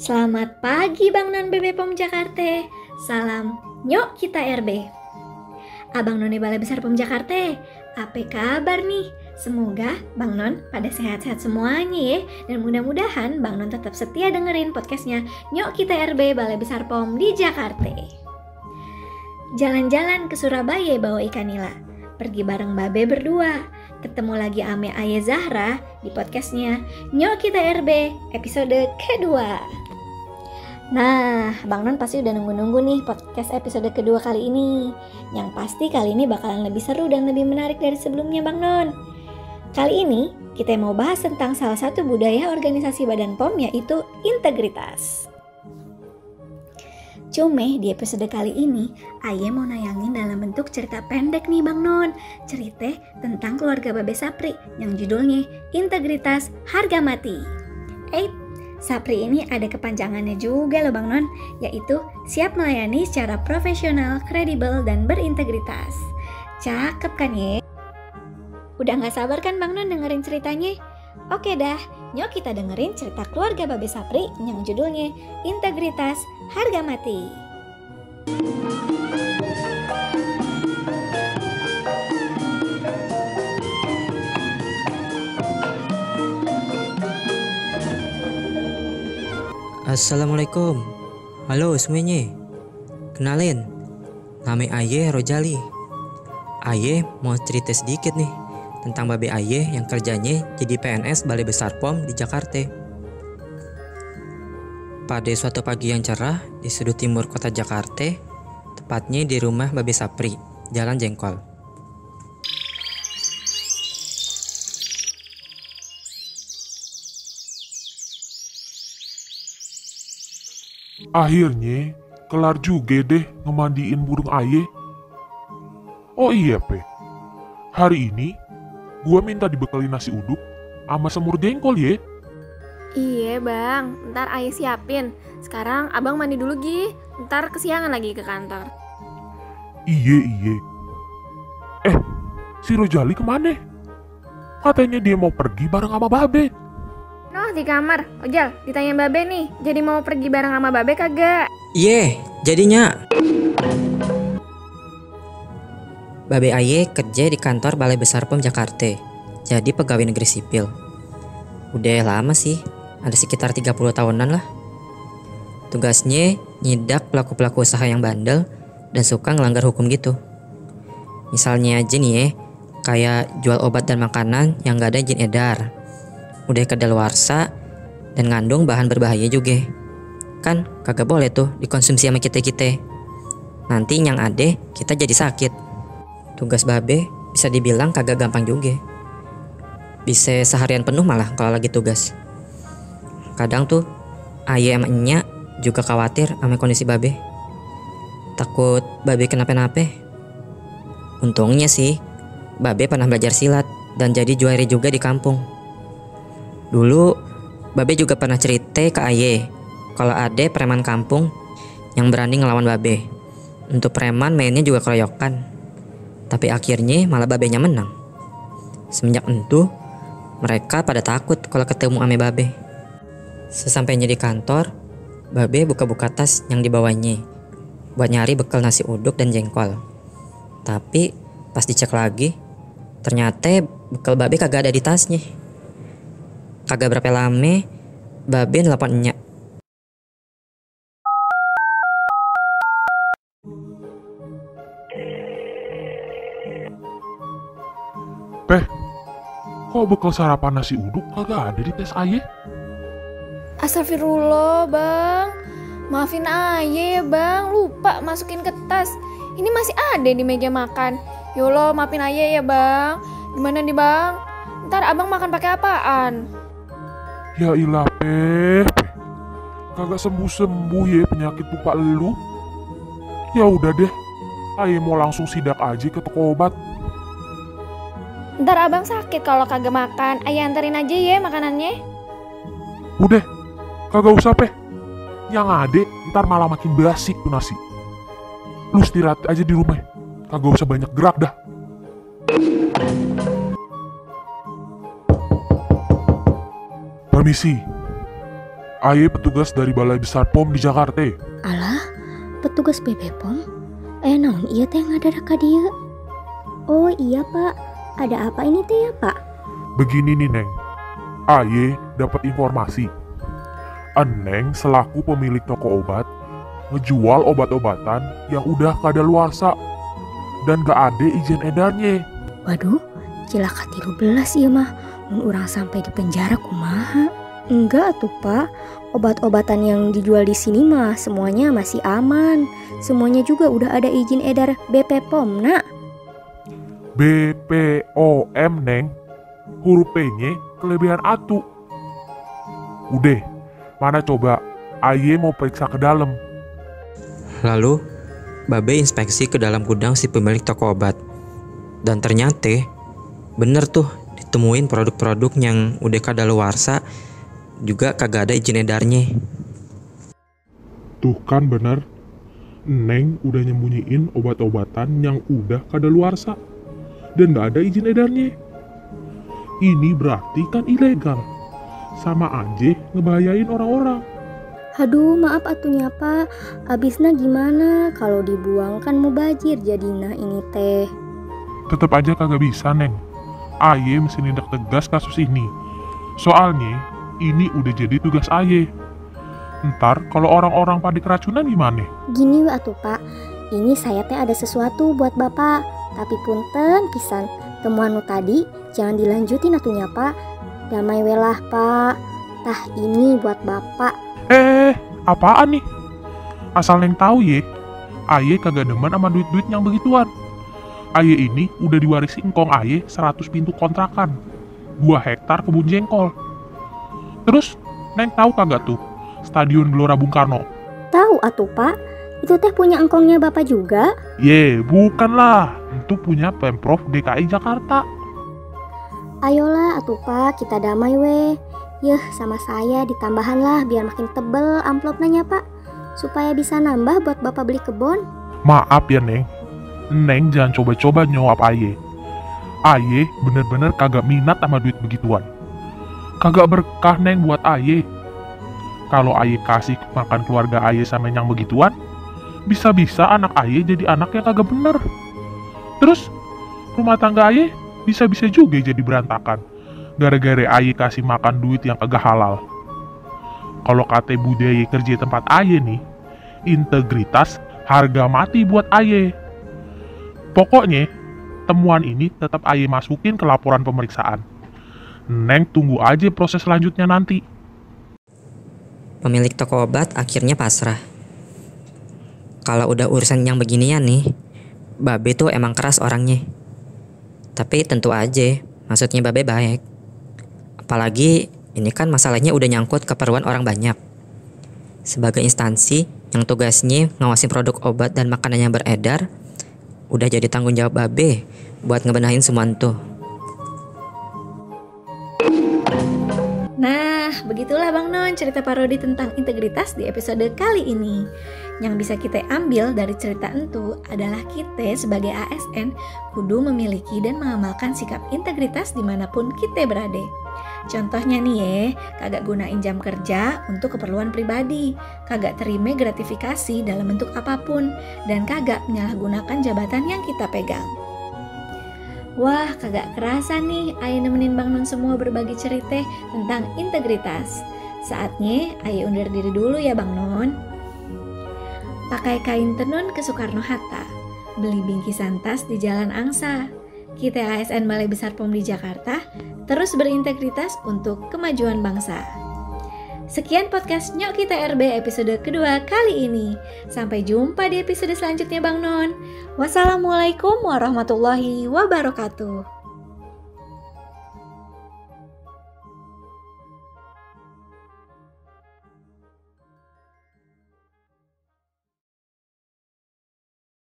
Selamat pagi Bang Non BB POM Jakarta. Salam nyok kita RB. Abang None Balai Besar POM Jakarta, apa kabar nih? Semoga Bang Non pada sehat-sehat semuanya ya Dan mudah-mudahan Bang Non tetap setia dengerin podcastnya Nyok Kita RB Balai Besar POM di Jakarta Jalan-jalan ke Surabaya bawa ikan nila Pergi bareng Babe berdua Ketemu lagi Ame Aye Zahra di podcastnya Nyok Kita RB episode kedua Nah, Bang Non pasti udah nunggu-nunggu nih podcast episode kedua kali ini. Yang pasti kali ini bakalan lebih seru dan lebih menarik dari sebelumnya Bang Non. Kali ini kita mau bahas tentang salah satu budaya organisasi Badan POM yaitu integritas. Cuma di episode kali ini, Aye mau nayangin dalam bentuk cerita pendek nih Bang Non. Cerita tentang keluarga Babe Sapri yang judulnya Integritas Harga Mati. Eh, Sapri ini ada kepanjangannya juga loh Bang Non, yaitu siap melayani secara profesional, kredibel, dan berintegritas. Cakep kan ya? Udah gak sabar kan Bang Non dengerin ceritanya? Oke dah, nyok kita dengerin cerita keluarga Babe Sapri yang judulnya Integritas Harga Mati. Assalamualaikum. Halo semuanya. Kenalin Nama Aye Rojali. Aye mau cerita sedikit nih Tentang babe Aye yang kerjanya jadi PNS Balai Besar POM di Jakarta. Pada suatu pagi yang cerah di sudut timur kota Jakarta Tepatnya di rumah Babe Sapri, Jalan Jengkol Akhirnya, kelar juga deh ngemandiin burung aye. Oh iya, Pe. Hari ini, gua minta dibekali nasi uduk sama semur jengkol ya. Iya bang, ntar ayah siapin. Sekarang abang mandi dulu Gi, ntar kesiangan lagi ke kantor. Iye, iye. Eh, si Rojali ke mana? Katanya dia mau pergi bareng sama Babe. Noh di kamar, Ojal ditanya Babe nih, jadi mau pergi bareng sama Babe kagak? Iya, jadinya Babe Aye kerja di kantor Balai Besar POM Jakarta. Jadi pegawai negeri sipil. Udah lama sih, ada sekitar 30 tahunan lah. Tugasnya nyidak pelaku-pelaku usaha yang bandel dan suka ngelanggar hukum gitu. Misalnya aja nih ya, kayak jual obat dan makanan yang gak ada izin edar. Udah kedaluarsa dan ngandung bahan berbahaya juga. Kan kagak boleh tuh dikonsumsi sama kita-kita. Nanti yang ada kita jadi sakit. Tugas babe bisa dibilang kagak gampang juga. Bisa seharian penuh malah kalau lagi tugas. Kadang tuh ayah sama juga khawatir sama kondisi babe. Takut babe kenapa-napa. Untungnya sih, babe pernah belajar silat dan jadi juara juga di kampung. Dulu, babe juga pernah cerita ke Aye kalau ada preman kampung yang berani ngelawan babe. Untuk preman mainnya juga keroyokan. Tapi akhirnya malah babenya menang. Semenjak itu, mereka pada takut kalau ketemu ame babe. Sesampainya di kantor, babe buka-buka tas yang dibawanya buat nyari bekal nasi uduk dan jengkol. Tapi pas dicek lagi, ternyata bekal babe kagak ada di tasnya. Kagak berapa lama, babe nelpon enyak. Peh, kok bekal sarapan nasi uduk kagak ada di tes aye? Astagfirullah bang, maafin aja ya bang, lupa masukin ke tas. Ini masih ada di meja makan. Yolo maafin aja ya bang. Gimana nih bang? Ntar abang makan pakai apaan? Ya ilah, Peh. Peh. Kagak sembuh-sembuh ya penyakit lupa lu. Ya udah deh, aye mau langsung sidak aja ke toko obat. Ntar abang sakit kalau kagak makan. Ayah anterin aja ya makanannya. Udah, kagak usah, Peh. Yang ada, ntar malah makin basi tuh nasi. Lu istirahat aja di rumah. Kagak usah banyak gerak dah. Permisi. Aye petugas dari Balai Besar POM di Jakarta. Alah, petugas BPOM? Eh, naon iya teh ngadadak ka dia? Oh iya pak, ada apa ini teh ya pak? Begini nih Neng, Aye dapat informasi. Eneng selaku pemilik toko obat ngejual obat-obatan yang udah kadaluarsa dan gak ada izin edarnya. Waduh, cilaka tiru belas iya mah, mun orang sampai di penjara kumaha? Enggak tuh pak, obat-obatan yang dijual di sini mah semuanya masih aman. Semuanya juga udah ada izin edar BP POM, nak. BPOM Neng, huruf P-nya kelebihan atu. Udah, mana coba Aye mau periksa ke dalam. Lalu, Babe inspeksi ke dalam gudang si pemilik toko obat. Dan ternyata, bener tuh ditemuin produk-produk yang udah kadaluarsa juga kagak ada izin edarnya. Tuh kan bener, Neng udah nyembunyiin obat-obatan yang udah kadaluarsa dan gak ada izin edarnya. Ini berarti kan ilegal. Sama aja ngebahayain orang-orang. Aduh, maaf atunya pak. Abisnya gimana? Kalau dibuang kan mubajir jadinya ini teh. Tetep aja kagak bisa, Neng. Aye mesti nindak tegas kasus ini. Soalnya, ini udah jadi tugas Aye. Ntar kalau orang-orang pada keracunan gimana? Gini atuh pak, ini saya teh ada sesuatu buat bapak. Tapi punten pisan, temuan nu tadi jangan dilanjutin atunya pak. Damai welah pak. Tah ini buat bapak. Eh, apaan nih? Asal Neng tahu ye, Aye kagak demen sama duit-duit yang begituan. Aye ini udah diwarisi engkong Aye 100 pintu kontrakan. 2 hektar kebun jengkol. Terus, Neng tahu kagak tuh Stadion Gelora Bung Karno? Tahu atuh pak, itu teh punya engkongnya bapak juga. Ye, bukan lah. Itu punya Pemprov DKI Jakarta. Ayolah atuh pak, kita damai weh. Yeh, sama saya ditambahan lah biar makin tebel amplopnya pak. Supaya bisa nambah buat bapak beli kebun. Maaf ya, Neng. Neng jangan coba-coba nyuap Aye. Aye bener-bener kagak minat sama duit begituan. Kagak berkah, Neng, buat Aye. Kalau Aye kasih makan keluarga Aye sama yang begituan, bisa-bisa anak Aye jadi anak yang kagak bener. Terus, rumah tangga Aye bisa-bisa juga jadi berantakan. Gara-gara Aye kasih makan duit yang kagak halal. Kalau kata budaya kerja tempat Aye nih, integritas harga mati buat Aye. Pokoknya, temuan ini tetap Aye masukin ke laporan pemeriksaan. Neng tunggu aja proses selanjutnya nanti. Pemilik toko obat akhirnya pasrah. Kalau udah urusan yang beginian nih, Babe tuh emang keras orangnya. Tapi tentu aja, maksudnya Babe baik. Apalagi ini kan masalahnya udah nyangkut keperluan orang banyak. Sebagai instansi yang tugasnya ngawasin produk obat dan makanan yang beredar, udah jadi tanggung jawab Babe buat ngebenahin tuh. Nah, begitulah Bang Non cerita parodi tentang integritas di episode kali ini. Yang bisa kita ambil dari cerita entu adalah kita sebagai ASN kudu memiliki dan mengamalkan sikap integritas di mana pun kita berada. Contohnya nih ya, kagak gunain jam kerja untuk keperluan pribadi, kagak terima gratifikasi dalam bentuk apa pun, dan kagak menyalahgunakan jabatan yang kita pegang. Wah, kagak kerasa nih Ayo nemenin Bang Nun semua berbagi cerita tentang integritas. Saatnya Ayo undur diri dulu ya Bang Nun. Pakai kain tenun ke Soekarno-Hatta, beli bingkisan tas di Jalan Angsa. Kita ASN Balai Besar POM di Jakarta terus berintegritas untuk kemajuan bangsa. Sekian podcast Nyok Kita RB episode kedua kali ini. Sampai jumpa di episode selanjutnya Bang Non. Wassalamualaikum warahmatullahi wabarakatuh.